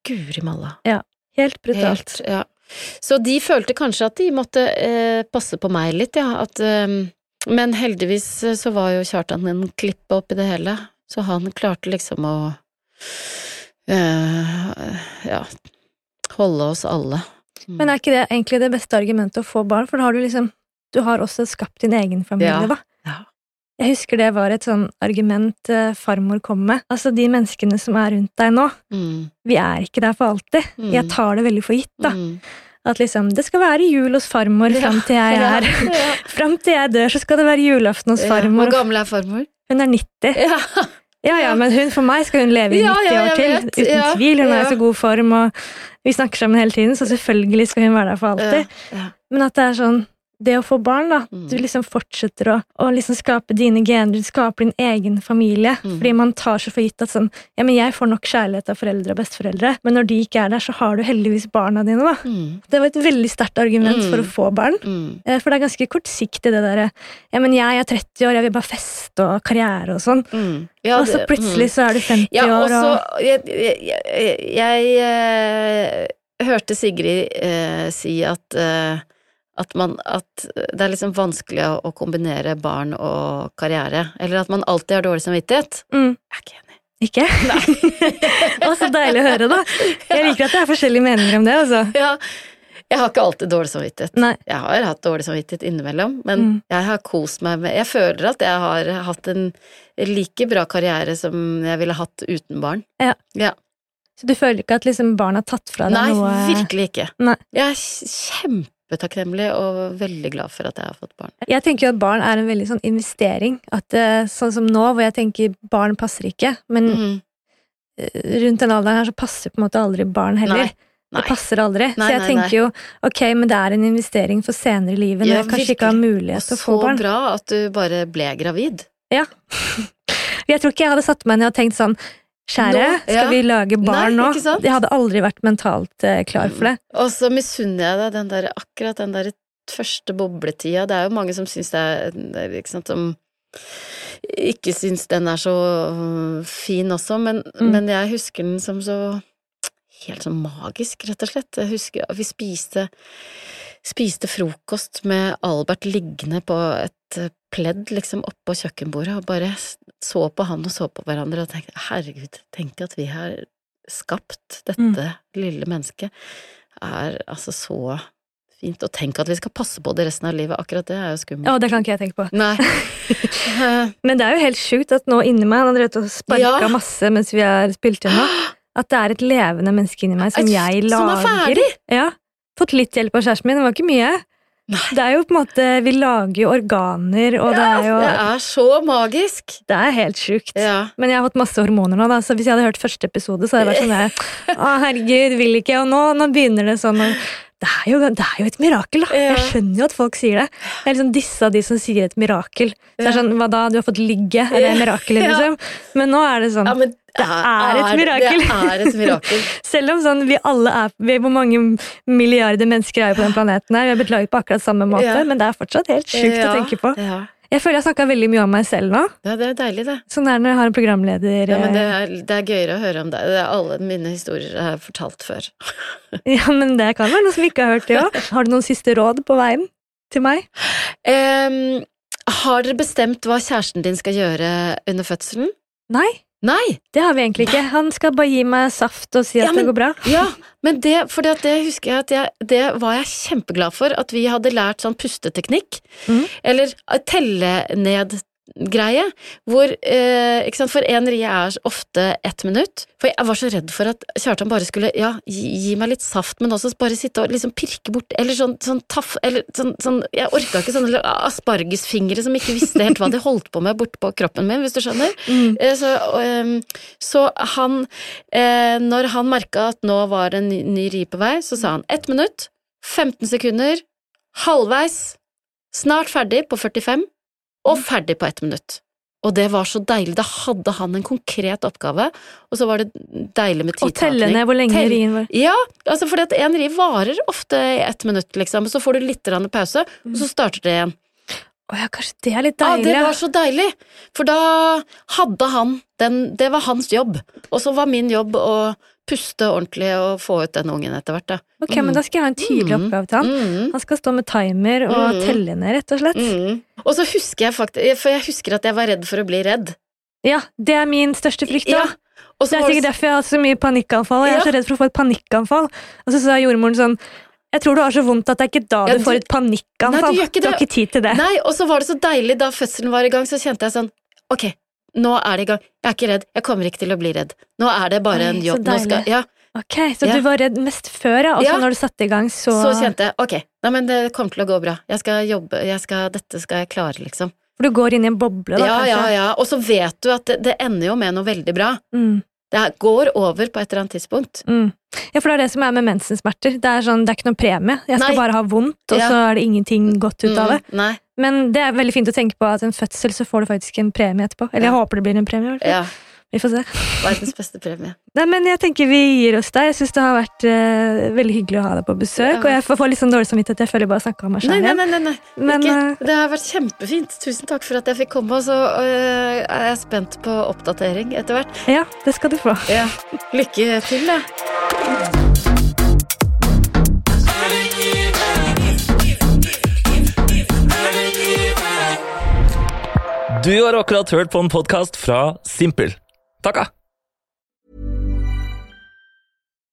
guri malla. Ja. Helt brutalt. Helt, ja. Så de følte kanskje at de måtte eh, passe på meg litt, ja. At, eh, men heldigvis eh, så var jo Kjartan en klippe oppi det hele, så han klarte liksom å eh, ja, holde oss alle. Mm. Men er ikke det egentlig det beste argumentet å få barn, for da har du liksom Du har også skapt din egen familie, Ja, da. ja. Jeg husker det var et sånn argument eh, farmor kom med. Altså, de menneskene som er rundt deg nå, Mm, vi er ikke der for alltid. Mm. Jeg tar det veldig for gitt, da. mm. At liksom, det skal være jul hos farmor Ja, fram til jeg er ja. Fram til jeg dør, så skal det være julaften hos farmor. Hvor gammel er farmor? Hun er 90. Ja, Ja, ja, men hun, for meg skal hun leve i 90 år til. vet. Uten tvil. Hun er i så god form, og vi snakker sammen hele tiden, så selvfølgelig skal hun være der for alltid. Men at det er sånn det å få barn, da. Du liksom fortsetter å, å liksom skape dine gener, du skaper din egen familie. Fordi man tar så for gitt at sånn Ja, men jeg får nok kjærlighet av foreldre og besteforeldre, men når de ikke er der, så har du heldigvis barna dine, da. Det var et veldig sterkt argument for å få barn. Eh, For det er ganske kortsiktig, det derre Ja, men jeg er 30 år, jeg vil bare feste og karriere og sånn. Ja, og så plutselig mm. så er du 50 Ja, og år, så og Jeg, jeg, jeg, jeg eh, hørte Sigrid eh, si at eh, at, man, at det er liksom vanskelig å, kombinere barn og karriere. Eller at man alltid har dårlig samvittighet. mm. Jeg er ikke enig. Ikke? Å, så deilig å høre, da. Jeg liker at det er forskjellige meninger om det, altså. Ja, jeg har ikke alltid dårlig samvittighet. Nei. Jeg har hatt dårlig samvittighet innimellom, men Mm. jeg har kost meg med Jeg føler at jeg har hatt en like bra karriere som jeg ville hatt uten barn. Ja. Ja. Så du føler ikke at liksom barn har tatt fra deg Nei, noe virkelig ikke. Nei. Jeg er kjempetakknemlig og veldig glad for at jeg har fått barn. Jeg tenker jo at barn er en veldig sånn investering. At eh, Sånn som nå, hvor jeg tenker barn passer ikke, men mm. rundt den alderen her så passer på en måte aldri barn heller. Nei. Nei. Det passer aldri. Nei, så jeg tenker jo ok, men det er en investering for senere i livet når Ja, jeg kanskje ikke har mulighet til å få barn. Så bra at du bare ble gravid. Ja. Jeg tror ikke jeg hadde satt meg ned og tenkt sånn Kjære, skal vi lage barn nå? Jeg hadde aldri vært mentalt eh, klar for det. Og så misunner jeg deg den der, akkurat den der første bobletida. Det er jo mange som syns det er, ikke sant, som ikke syns den er så øh, fin også, men, Mm. men jeg husker den som så helt sånn magisk, rett og slett. Jeg husker at vi spiste spiste frokost med Albert liggende på et pledd liksom oppå kjøkkenbordet og bare så på han og så på hverandre og tenkte herregud, tenk at vi har skapt dette Mm. lille mennesket. Er altså så fint. Og tenk at vi skal passe på det resten av livet, akkurat det er jo skummelt. Ja, det kan ikke jeg tenke på. Men det er jo helt sjukt at nå inni meg Han har drevet og sparka Ja. masse mens vi har spilt inn nå. At det er et levende menneske inni meg som Et- jeg som er ferdig. Ja. Fått litt hjelp av kjæresten min, det var ikke mye. Det er jo på en måte Vi lager jo organer, og det er jo det er så magisk! Det er helt sjukt. Ja. Men jeg har fått masse hormoner nå, da, så hvis jeg hadde hørt første episode, så hadde jeg vært sånn der Å, herregud, vil ikke. Og nå, nå begynner det sånn og det er, jo, det er jo et mirakel, da. Ja. Jeg skjønner jo at folk sier det. Jeg er liksom dissa de som sier et mirakel. Så det er sånn, Hva da? Du har fått ligge? Er det mirakelet, liksom? Men nå er det sånn Ja, men Det er et mirakel. Det er et mirakel. Selv om sånn, vi alle er vi, Hvor mange milliarder mennesker er på den planeten her? Vi har blitt laget på akkurat samme måte, Ja. men det er fortsatt helt sjukt Ja, å tenke på. Ja. Jeg føler jeg snakka veldig mye om meg selv nå. ja, det er deilig, det. Sånn er det når jeg har en programleder. Ja, men det eh, er, det er gøyere å høre om deg. Det er alle mine historier har fortalt før. Ja, men det kan være noen som ikke har hørt det òg. Har du noen siste råd på veien til meg? Um, har dere bestemt hva kjæresten din skal gjøre under fødselen? Nei, Nei! det har vi egentlig ikke. Han skal bare gi meg saft og si at Ja, men- det går bra. Ja, men det, for det, det husker jeg at jeg, det var jeg kjempeglad for, at vi hadde lært sånn pusteteknikk, Mm. eller telle telle ned-greie, hvor, eh, ikke sant, for en rie er ofte ett minutt, for jeg var så redd for at Kjartan bare skulle, ja, gi, gi meg litt saft, men også bare sitte og liksom pirke bort, eller sånn, sånn taff, eller sånn, sånn, jeg orka ikke sånne aspargesfingre som ikke visste helt hva de holdt på med bort på kroppen min, hvis du skjønner. Mm. Eh, Så, ehm, så han eh, Når han merka at nå var det en ny, ny ri på vei, så sa han ett minutt, 15 sekunder, halvveis, snart ferdig på 45, og Mm. ferdig på ett minutt. Og det var så deilig. Da hadde han en konkret oppgave, og så var det deilig med Og telle ned hvor lenge Tell- rien var. Ja, altså fordi at en ri varer ofte i ett minutt, liksom. Så får du litt pause, og så starter det igjen. Å ja, kanskje det er litt Ja, det var så deilig, for da hadde han den Det var hans jobb, og så var min jobb å puste ordentlig og få ut den ungen etter hvert, da. Ok, men da skal jeg ha en tydelig Mm. oppgave til han. Mm. Han skal stå med timer og Mm. telle ned, rett og slett. Mm. Og så husker jeg faktisk For jeg husker at jeg var redd for å bli redd. Ja, det er min største frykt. Da. Ja. Det er sikkert derfor jeg har hatt så mye panikkanfall. Jeg er Ja. så redd for å få et panikkanfall. Og så sa jordmoren sånn Jeg tror du har så vondt at det er ikke da Ja, du får et panikkanfall. Nei, du gjør ikke har ikke tid til det. Nei, og så var det så deilig da fødselen var i gang, så kjente jeg sånn Ok, nå er det i gang. Jeg er ikke redd. Jeg kommer ikke til å bli redd. Nå er det bare Oi, en jobb. Nå skal, ja, Ok, Så Ja. du var redd mest før, ja. Og så når du satte i gang, så, så kjente jeg ok, nei, men det kommer til å gå bra. Jeg skal jobbe, jeg skal, dette skal jeg klare, liksom. For du går inn i en boble, da, Ja, kanskje. ja, ja. Og så vet du at det, det ender jo med noe veldig bra. Mm. Det går over på et eller annet tidspunkt. Mm. Ja, for det er det som er med mensensmerter. Det er, sånn, det er ikke noen premie. Jeg skal Nei. bare ha vondt, og Ja. så er det ingenting godt ut av det. Mm, nei. Men det er veldig fint å tenke på at en fødsel så får du faktisk en premie etterpå. Eller jeg håper det blir en premie. i hvert fall. Ja. Vi får se. Verdens beste premie. Nei, men jeg tenker vi gir oss der. Jeg syns det har vært uh, veldig hyggelig å ha deg på besøk. Ja. Og jeg får, får litt sånn dårlig samvittighet. Jeg føler bare snakka om meg sjøl nei, igjen. nei, nei, nei. Men, eh, Det har vært kjempefint. Tusen takk for at jeg fikk komme, og så uh, er jeg spent på oppdatering etter hvert. Ja, det skal du få. Ja. Lykke til, da. Du har akkurat hørt på en podkast fra Simpel. taga!